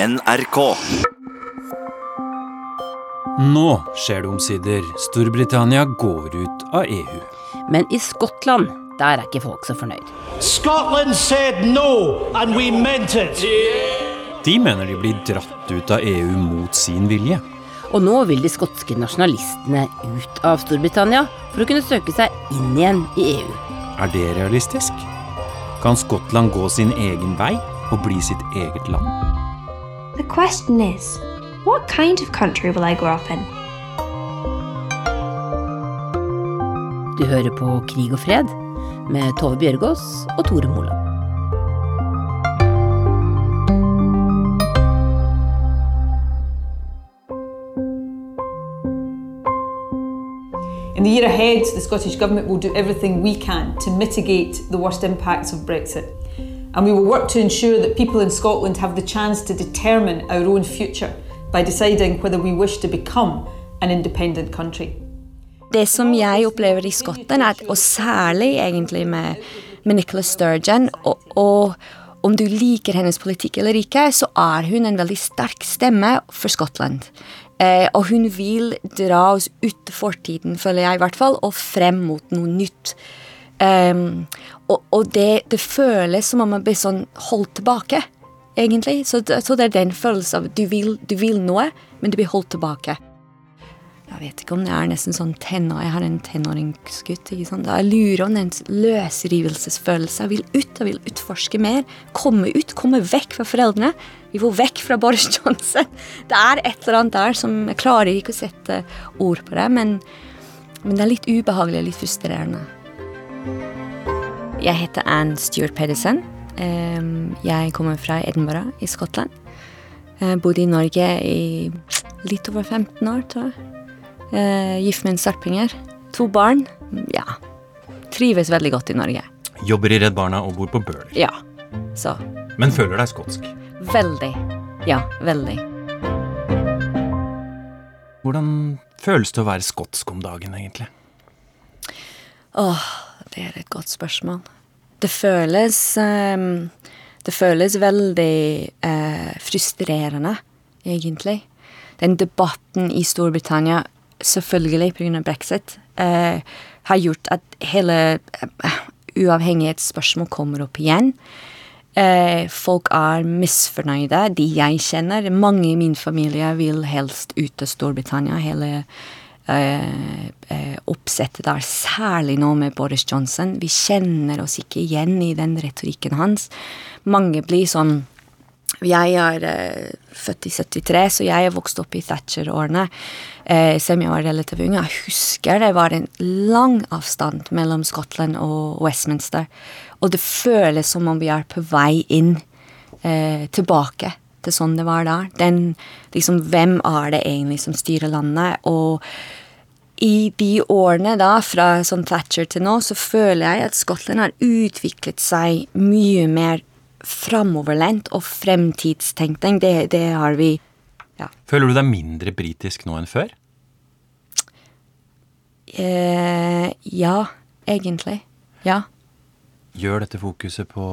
NRK. Nå skjer det omsider. Storbritannia går ut av EU. Men i Skottland, der er ikke folk så fornøyd. Skottland sa no, and we meant it. De mener de blir dratt ut av EU mot sin vilje. Og nå vil de skotske nasjonalistene ut av Storbritannia for å kunne søke seg inn igjen i EU. Er det realistisk? Kan Skottland gå sin egen vei og bli sitt eget land? The question is, what kind of country will I grow up in? Du hører på Krig og fred med Tove Bjørgaas og Tore Moland. In the year ahead, the Scottish Government will do everything we can to mitigate the worst impacts of Brexit. And we will work to ensure that people in Scotland have the chance to determine our own future by deciding whether we wish to become an independent country. Det som jeg opplever i Skottland, er, og særlig egentlig med, med Nicola Sturgeon og, og om du liker hennes politikk eller ikke, så er hun en veldig sterk stemme for Skottland. Eh, og hun vil dra oss ut fortiden, føler jeg i hvert fall, og frem mot noe nytt. Um, og, og det, det, føles som om man blir sånn holdt tilbake, egentlig. Så, så det er den følelsen av du vil, du vil noe, men du blir holdt tilbake. Jeg vet ikke om det er nesten sånn tenår, Jeg har en tenåringsgutt. ikke sant? Jeg lurer om den løsrivelsesfølelsen. Jeg vil ut, jeg vil utforske mer. Komme ut, komme vekk fra foreldrene. Vi får vekk fra Boris Johnson. Det er et eller annet der som Jeg klarer ikke å sette ord på det, men, men det er litt ubehagelig litt frustrerende. Jeg heter Anne Stuart Pedersen. Jeg kommer fra Edinburgh i Skottland. Jeg bodde i Norge i litt over 15 år, tror jeg. Gift med en sarpinger. To barn. Ja. Trives veldig godt i Norge. Jobber i Redd Barna og bor på Bøler. Ja. Så Men føler deg skotsk. Veldig. Ja, veldig. Hvordan føles det å være skotsk om dagen, egentlig? Åh, det er et godt spørsmål. Det føles um, Det føles veldig uh, frustrerende, egentlig. Den debatten i Storbritannia, selvfølgelig pga. brexit, uh, har gjort at hele uh, uavhengighetsspørsmål kommer opp igjen. folk er misfornøyde, de jeg kjenner. Mange i min familie vil helst ut av Storbritannia. Hele oppsettet der, særlig nå med Boris Johnson. Vi kjenner oss ikke igjen i den retorikken hans. Mange blir sånn Jeg er eh, født i 73, så jeg er vokst opp i Thatcher-årene. Eh, selv om jeg var relativt ung. Jeg husker det var en lang avstand mellom Skottland og Westminster. Og det føles som om vi er på vei inn eh, tilbake til sånn det var da. Den liksom Hvem er det egentlig som styrer landet? Og i de årene da, fra sånn Thatcher til nå, så føler jeg at Skottland har utviklet seg mye mer framoverlent og fremtidstenkning. Det, det har vi ja. Føler du deg mindre britisk nå enn før? Eh, ja, egentlig. Ja. Gjør dette fokuset på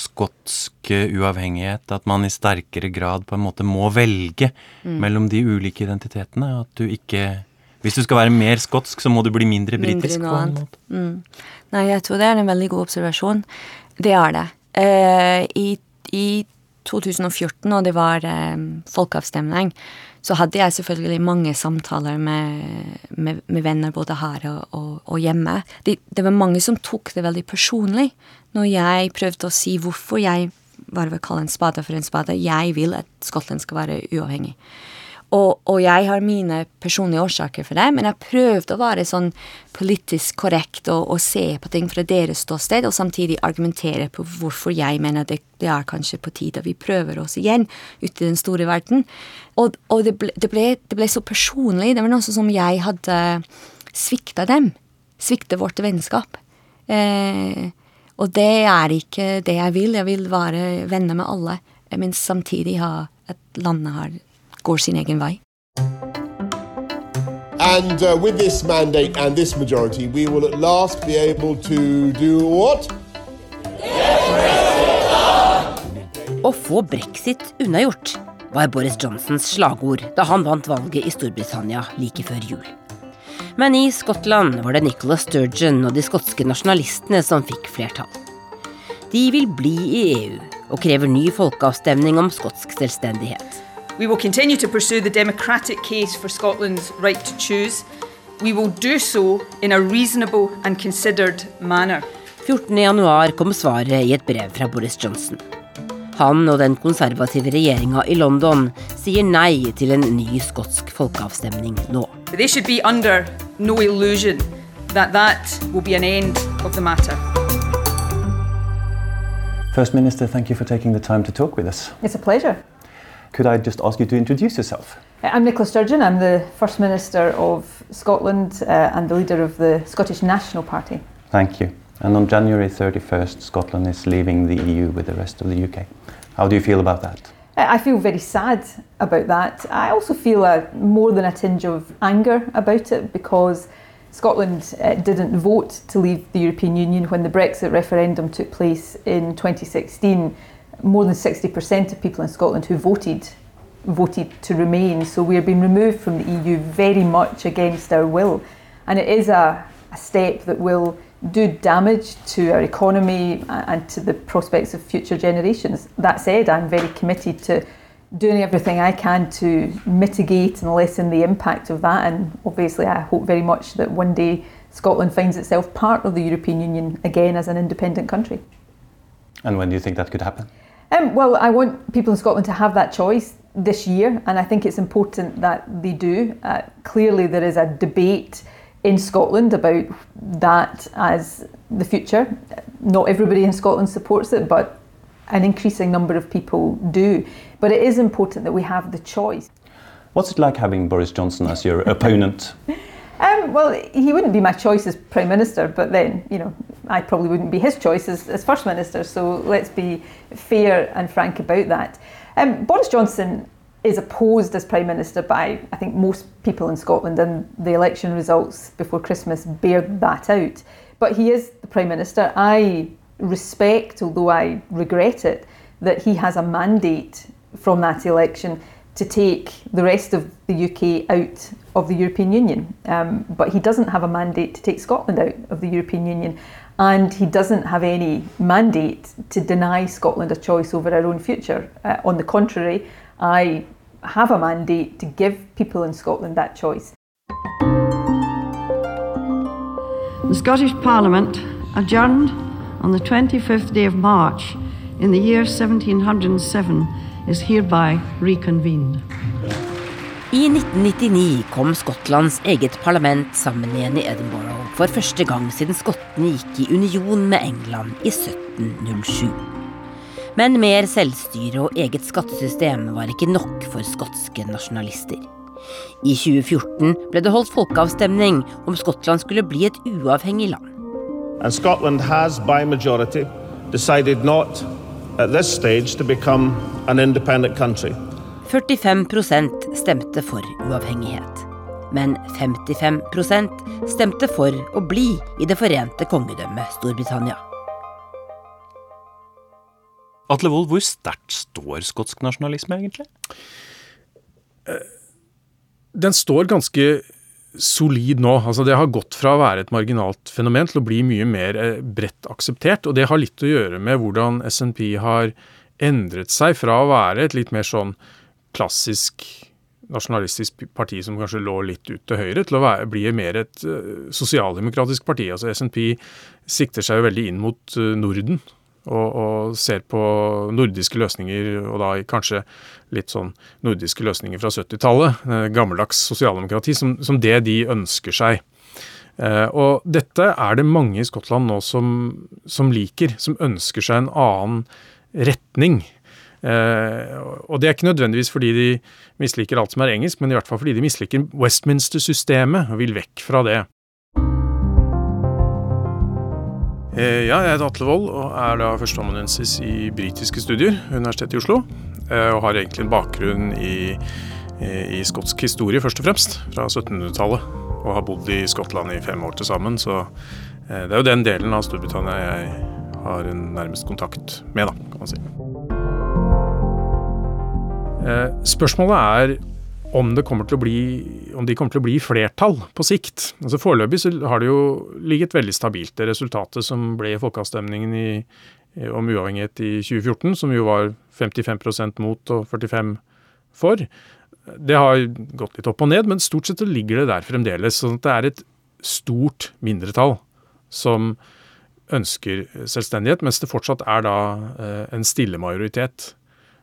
skotsk uavhengighet at man i sterkere grad på en måte må velge mm. mellom de ulike identitetene? At du ikke Hvis du skal være mer skotsk, så må du bli mindre britisk? på en måte. Mm. Nei, jeg tror det er en veldig god observasjon. Det er det. Uh, i, i, 2014, og det var um, folkeavstemning, så hadde jeg selvfølgelig mange samtaler med, med, med venner både her og, og, og hjemme. Det, det, var mange som tok det veldig personlig når jeg prøvde å si hvorfor jeg bare vil kalle en spade for en spade. Jeg vil at Skottland skal være uavhengig. Og, og, jeg har mine personlige årsaker for det, men jeg prøvde å være sånn politisk korrekt og, og se på ting fra deres ståsted, og samtidig argumentere på hvorfor jeg mener det, det er kanskje på tide vi prøver oss igjen ute i den store verden. Og, og det, ble, det, ble, det, ble, så personlig. Det var noe som jeg hadde svikta dem. Svikta vårt vennskap. Eh, og det er ikke det jeg vil. Jeg vil være venner med alle, men samtidig ha at landet har går sin egen vei. And uh, with this mandate and this majority, we will at last be able to do what? Å få brexit unnagjort. var Boris Johnsons slagord da han vant valget i Storbritannia like før jul. Men i Skottland var det Nicola Sturgeon og de skotske nasjonalistene som fikk flertall. De vil bli i EU og krever ny folkeavstemning om skotsk selvstendighet. We will continue to pursue the democratic case for Scotland's right to choose. We will do so in a reasonable and considered manner. 14.1 kom svaret i et brev fra Boris Johnson. Han og den konservative regjeringa i London sier nei til en ny skotsk folkeavstemning nå. De they should be under no illusion that that will be an end of the matter. First Minister, thank you for taking the time to talk with us. It's a pleasure. Could I just ask you to introduce yourself? I'm Nicola Sturgeon. I'm the First Minister of Scotland uh, and the leader of the Scottish National Party. Thank you. And on January 31st, Scotland is leaving the EU with the rest of the UK. How do you feel about that? Uh, I feel very sad about that. I also feel a, more than a tinge of anger about it because Scotland uh, didn't vote to leave the European Union when the Brexit referendum took place in 2016. More than 60% of people in Scotland who voted voted to remain. So we are being removed from the EU very much against our will. And it is a, a step that will do damage to our economy and to the prospects of future generations. That said, I'm very committed to doing everything I can to mitigate and lessen the impact of that. And obviously, I hope very much that one day Scotland finds itself part of the European Union again as an independent country. And when do you think that could happen? Um, well, I want people in Scotland to have that choice this year, and I think it's important that they do. Uh, clearly, there is a debate in Scotland about that as the future. Not everybody in Scotland supports it, but an increasing number of people do. But it is important that we have the choice. What's it like having Boris Johnson as your opponent? Um, well, he wouldn't be my choice as Prime Minister, but then, you know, I probably wouldn't be his choice as, as First Minister, so let's be fair and frank about that. Um, Boris Johnson is opposed as Prime Minister by, I think, most people in Scotland, and the election results before Christmas bear that out. But he is the Prime Minister. I respect, although I regret it, that he has a mandate from that election to take the rest of the UK out of the European Union. Um, but he doesn't have a mandate to take Scotland out of the European Union. And he doesn't have any mandate to deny Scotland a choice over our own future. Uh, on the contrary, I have a mandate to give people in Scotland that choice. The Scottish Parliament adjourned on the 25th day of March in the year 1707 is hereby reconvened. I 1999 kom Skottlands eget parlament sammen igjen i Edinburgh for første gang siden skottene gikk i union med England i 1707. Men mer selvstyre og eget skattesystem var ikke nok for skotske nasjonalister. I 2014 ble det holdt folkeavstemning om Skottland skulle bli et uavhengig land. And Scotland has, by majority, decided not at this stage to become an independent country. 45% stemte for uavhengighet. Men 55% stemte for å bli i Det forente kongedømmet Storbritannia. Atle Wold, hvor sterkt står skotsk nasjonalisme, egentlig? Den står ganske solid nå. Altså Det har gått fra å være et marginalt fenomen til å bli mye mer eh, bredt akseptert. Og det har litt å gjøre med hvordan SNP har endret seg fra å være et litt mer sånn klassisk nasjonalistisk parti som kanskje lå litt ut til høyre, til å være, bli mer et uh, sosialdemokratisk parti. Altså SNP sikter seg jo veldig inn mot uh, Norden. Og, og, ser på nordiske løsninger, og da kanskje litt sånn nordiske løsninger fra 70-tallet, eh, gammeldags sosialdemokrati, som, som, det de ønsker seg. Eh, og dette er det mange i Skottland nå som, som liker, som ønsker seg en annen retning. Eh, og det er ikke nødvendigvis fordi de misliker alt som er engelsk, men i hvert fall fordi de misliker Westminster-systemet og vil vekk fra det. Eh, ja, jeg heter Atle Wold og er da førsteamanuensis i britiske studier ved Universitetet i Oslo. Eh, og har egentlig en bakgrunn i, i skotsk historie, først og fremst, fra 1700-tallet. Og har bodd i Skottland i fem år til sammen, så det er jo den delen av Storbritannia jeg har en nærmest kontakt med, da, kan man si. Eh, spørsmålet er om, det kommer til å bli, om de kommer til å bli flertall på sikt. Altså Foreløpig så har det jo ligget veldig stabilt, det resultatet som ble i folkeavstemningen i, om uavhengighet i 2014, som jo var 55% mot og 45 for. Det har gått litt opp og ned, men stort sett ligger det der fremdeles. sånn at det er et stort mindretall som ønsker selvstendighet, mens det fortsatt er da eh, en stille majoritet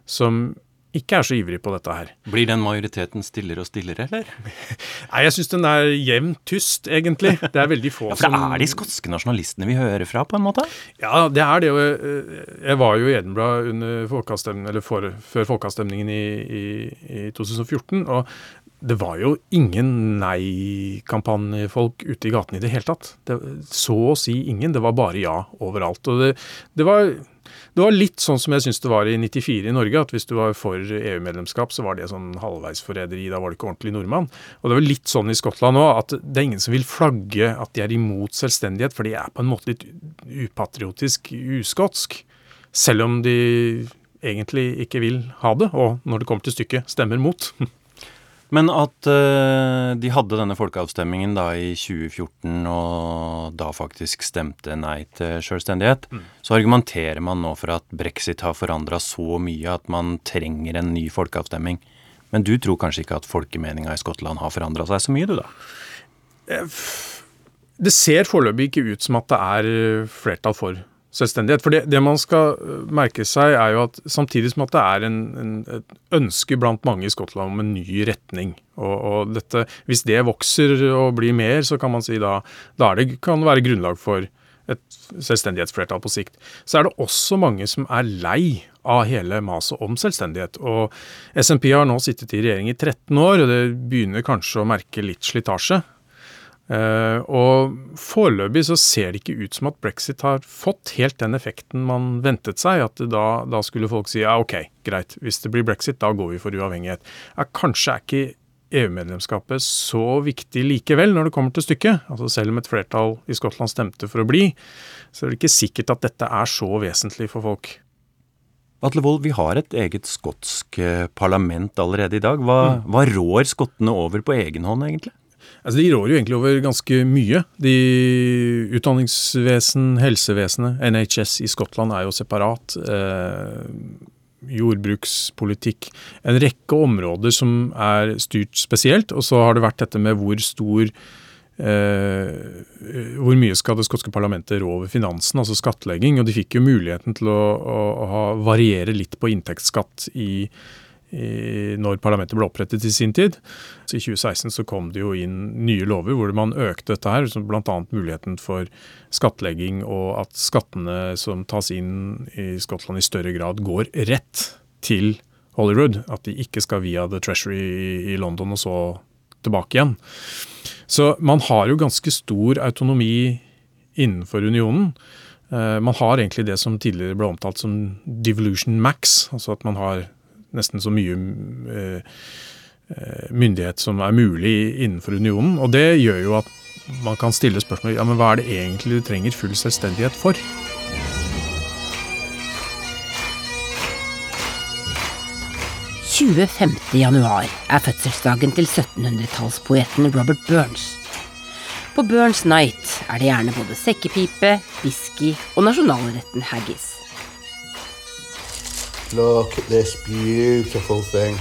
som ikke er så ivrig på dette her. Blir den majoriteten stillere og stillere, eller? Nei, jeg syns den er jevnt tyst, egentlig. Det er veldig få ja, for det er de skotske nasjonalistene vi hører fra, på en måte? Ja, det er det. Eh, jeg var jo i Edinburgh under eller for, før folkeavstemningen i, i, i 2014. og det var jo ingen nei-kampanjefolk ute i gatene i det hele tatt. Det, så å si ingen. Det var bare ja overalt. Og det, det, var, det var, litt sånn som jeg syns det var i 94 i Norge, at hvis du var for EU-medlemskap, så var det sånn halvveisforræderi. Da var du ikke ordentlig nordmann. Og det var litt sånn i Skottland òg, at det er ingen som vil flagge at de er imot selvstendighet, for de er på en måte litt upatriotisk uskotsk. Selv om de egentlig ikke vil ha det, og når det kommer til stykket, stemmer mot. Men at uh, de hadde denne folkeavstemningen da i 2014, og da faktisk stemte nei til selvstendighet, mm. så argumenterer man nå for at brexit har forandra så mye at man trenger en ny folkeavstemning. Men du tror kanskje ikke at folkemeninga i Skottland har forandra seg så mye, du da? Det ser foreløpig ikke ut som at det er flertall for selvstendighet. For det, det, man skal øh, merke seg, er jo at samtidig som at det er en, en, et ønske blant mange i Skottland om en ny retning, og, og dette, hvis det vokser og blir mer, så kan man si da, da det, kan være grunnlag for et selvstendighetsflertall på sikt. Så er det også mange som er lei av hele maset om selvstendighet. Og SMP har nå sittet i regjering i 13 år, og det begynner kanskje å merke litt slitasje. Uh, og foreløpig så ser det ikke ut som at brexit har fått helt den effekten man ventet seg. At da, da, skulle folk si ja, ok, greit, hvis det blir brexit, da går vi for uavhengighet. Ja, kanskje er ikke EU-medlemskapet så viktig likevel når det kommer til stykket. Altså Selv om et flertall i Skottland stemte for å bli, så er det ikke sikkert at dette er så vesentlig for folk. Atle Wold, vi har et eget skotsk eh, parlament allerede i dag. Hva, mm. hva rår skottene over på egen hånd, egentlig? Altså, De rår jo egentlig over ganske mye. De Utdanningsvesen, helsevesenet, NHS i Skottland er jo separat. Eh, jordbrukspolitikk. En rekke områder som er styrt spesielt. Og så har det vært dette med hvor stor Eh, hvor mye skal det skotske parlamentet rå over finansen, altså skattlegging. Og de fikk jo muligheten til å, å, å variere litt på inntektsskatt i i, når parlamentet ble opprettet i sin tid. Så I 2016 så kom det jo inn nye lover hvor man økte dette her, som bl.a. muligheten for skattlegging og at skattene som tas inn i Skottland i større grad går rett til Hollywood. At de ikke skal via The Treasury i London og så tilbake igjen. Så man har jo ganske stor autonomi innenfor unionen. Eh, man har egentlig det som tidligere ble omtalt som devolution max, altså at man har nesten så mye eh, eh, myndighet som er mulig innenfor unionen. Og det gjør jo at man kan stille spørsmål ja, men hva er det egentlig du trenger full selvstendighet for? januar er fødselsdagen til 1700-tallspoeten Robert Burns. På Burns Night er det gjerne både sekkepipe, whisky og nasjonalretten haggis. Look at this beautiful thing.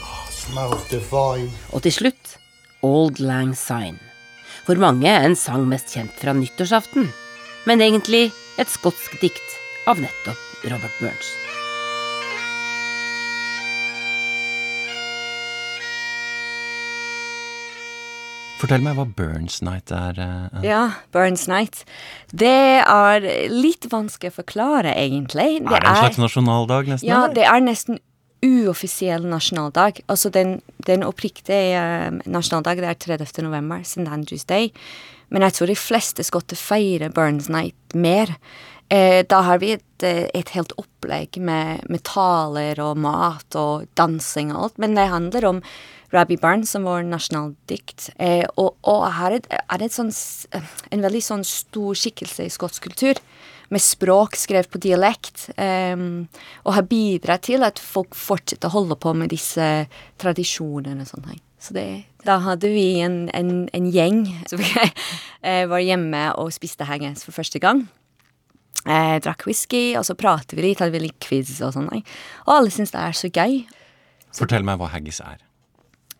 Oh, smells divine. Og til slutt Old Lang Syne. For mange en sang mest kjent fra nyttårsaften, men egentlig et skotsk dikt av nettopp Robert Burns. Fortell meg hva Burns Night er. Uh. Ja, Burns Night. Det er litt vanskelig å forklare, egentlig. Det er det en slags nasjonaldag, nesten? Ja, eller? det er nesten uoffisiell nasjonaldag. Altså den, den oppriktige nasjonaldag, det er 30. november, St. Andrews Day. Men jeg tror de fleste skotter feirer Burns Night mer. Eh, da har vi et, et helt opplegg med, med taler og mat og dansing og alt. Men det handler om Rabbi Barnes, som var nasjonaldikt. Eh, og, og her er, det sånn, en veldig sånn stor skikkelse i skotsk kultur. med språk skrevet på dialekt. Um, og har bidratt til at folk fortsetter å holde på med disse tradisjonene og sånne ting. Så det, da hadde vi en, en, en gjeng som eh, var hjemme og spiste haggis for første gang. Eh, drakk whisky, og så pratet vi litt, hadde vi litt quiz og sånn. Og alle syns det er så gøy. Fortell meg hva haggis er.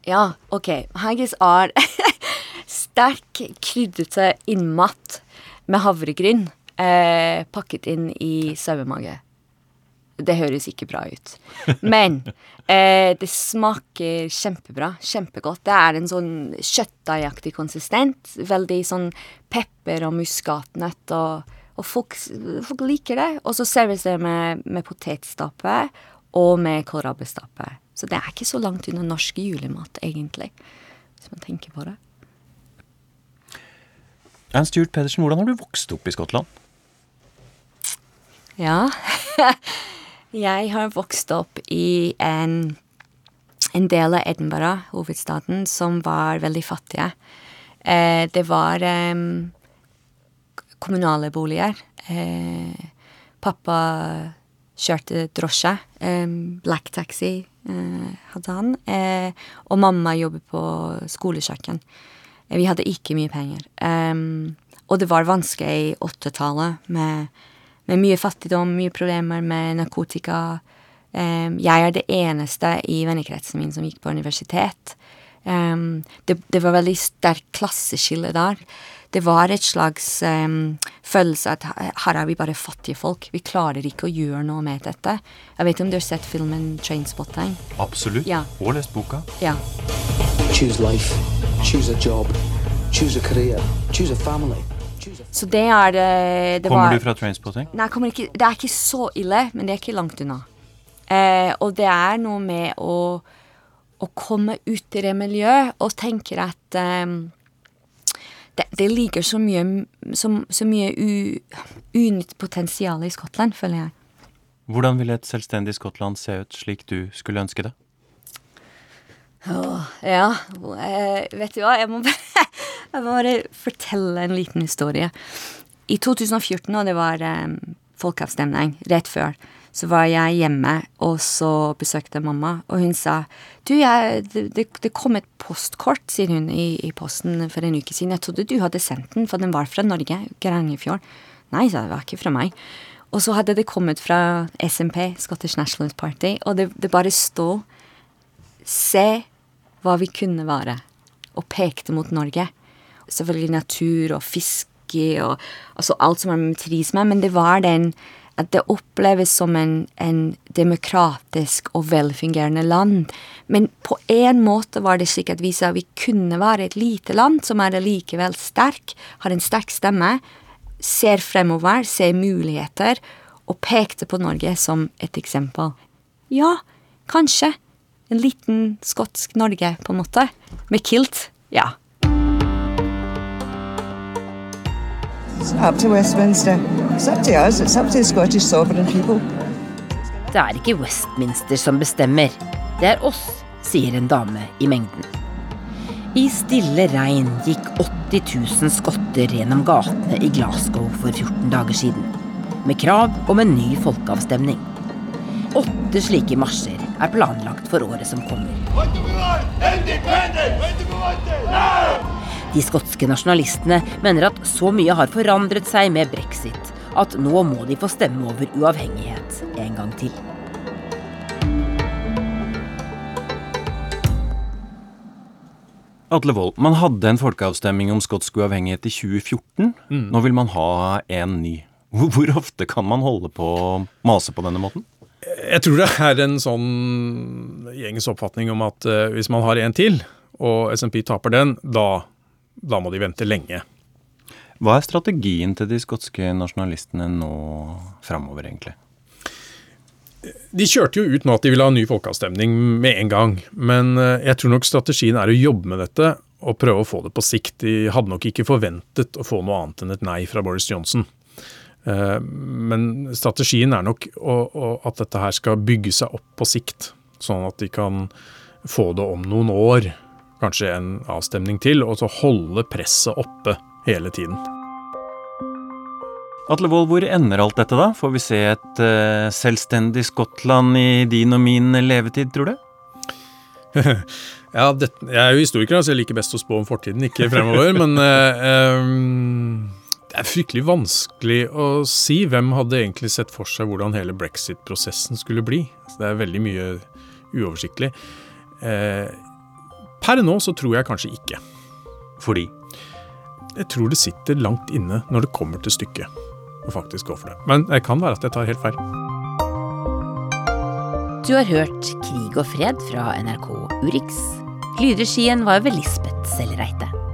Ja, OK. Haggis er sterk, krydrete innmat med havregryn eh, pakket inn i sauemage. Det høres ikke bra ut. Men eh, det smaker kjempebra. Kjempegodt. Det er en sånn kjøttdeigaktig konsistent. Veldig sånn pepper og muskatnøtt, og, og folk, folk, liker det. Og så serveres det med, med potetstappe og med kålrabistappe. Så det er ikke så langt unna norsk julemat, egentlig, hvis man tenker på det. Ernst Stuart Pedersen, hvordan har du vokst opp i Skottland? Ja Jeg har vokst opp i en, en del av Edinburgh, hovedstaden, som var veldig fattige. Eh, det var eh, kommunale boliger. Eh, pappa kjørte drosje. black taxi hadde han. og mamma jobber på skolekjøkken. Vi hadde ikke mye penger. Og det var vanskelig i åttetallet med, med mye fattigdom, mye problemer med narkotika. Jeg er det eneste i vennekretsen min som gikk på universitet. Det, det, var veldig sterkt klasseskille der. Det var et slags um, følelse at her er vi bare fattige folk. Vi klarer ikke å gjøre noe med dette. Jeg vet om du har sett filmen 'Trainspotting'? Absolutt. Ja. Og lest boka. Ja. Choose life. Choose a job. Choose a career. Choose a family. Så det er det, det Kommer var, du fra Trainspotting? Nei, ikke, det er ikke så ille, men det er ikke langt unna. Eh, og det er noe med å, å komme ut i det miljøet og tenke at eh, det, det, ligger så mye, så, så mye unytt potensial i Skottland, føler jeg. Hvordan ville et selvstendig Skottland se ut slik du skulle ønske det? Åh, ja, eh, vet du hva, jeg må, bare, jeg må bare fortelle en liten historie. I 2014, og det var um, folkeavstemning rett før, så var jeg hjemme, og så besøkte mamma, og hun sa Du, jeg, det, det, kom et postkort, sier hun, i, i, posten for en uke siden. Jeg trodde du hadde sendt den, for den var fra Norge, Grangefjord. Nei, sa det var ikke fra meg. Og så hadde det kommet fra SMP, Scottish National Party, og det, det bare stod Se hva vi kunne være, og pekte mot Norge. Selvfølgelig natur og fiske og altså alt som har med turisme, men det var den at det oppleves som en, en demokratisk og velfungerende land. Men på en måte var det slik at vi sa vi kunne være et lite land som er likevel sterk, har en sterk stemme, ser fremover, ser muligheter, og pekte på Norge som et eksempel. Ja, kanskje en liten skotsk Norge, på en måte. Med kilt. Ja. Det er ikke Westminster som bestemmer. Det er oss, sier en dame i mengden. I stille regn gikk 80 000 skotter gjennom gatene i Glasgow for 14 dager siden. Med krav om en ny folkeavstemning. Åtte slike marsjer er planlagt for året som kommer. De skotske nasjonalistene mener at så mye har forandret seg med brexit at nå må de få stemme over uavhengighet en gang til. Atle Wold, man hadde en folkeavstemning om skotsk uavhengighet i 2014. Mm. Nå vil man ha en ny. Hvor ofte kan man holde på å mase på denne måten? Jeg tror det er en sånn gjengens oppfatning om at uh, hvis man har en til, og SMP taper den, da, da, må de vente lenge. Hva er strategien til de skotske nasjonalistene nå framover, egentlig? De kjørte jo ut nå at de ville ha ny folkeavstemning med en gang. Men uh, jeg tror nok strategien er å jobbe med dette og prøve å få det på sikt. De hadde nok ikke forventet å få noe annet enn et nei fra Boris Johnson. Eh, men strategien er nok at dette her skal bygge seg opp på sikt, sånn at de kan få det om noen år, kanskje en avstemning til, og så holde presset oppe hele tiden. Atle Wold, hvor ender alt dette, da? Får vi se et uh, selvstendig Skottland i din og min levetid, tror du? ja, det, jeg er jo historiker, så jeg liker best å spå om fortiden, ikke fremover. men uh, um, det er fryktelig vanskelig å si. Hvem hadde egentlig sett for seg hvordan hele brexit-prosessen skulle bli? Så det er veldig mye uoversiktlig. Uh, per nå så tror jeg kanskje ikke. Fordi? Jeg tror det sitter langt inne når det kommer til stykket å faktisk gå for det. Men det kan være at jeg tar helt feil. Du har hørt Krig og fred fra NRK Urix. Lydregien var ved Lisbeth Sellereite.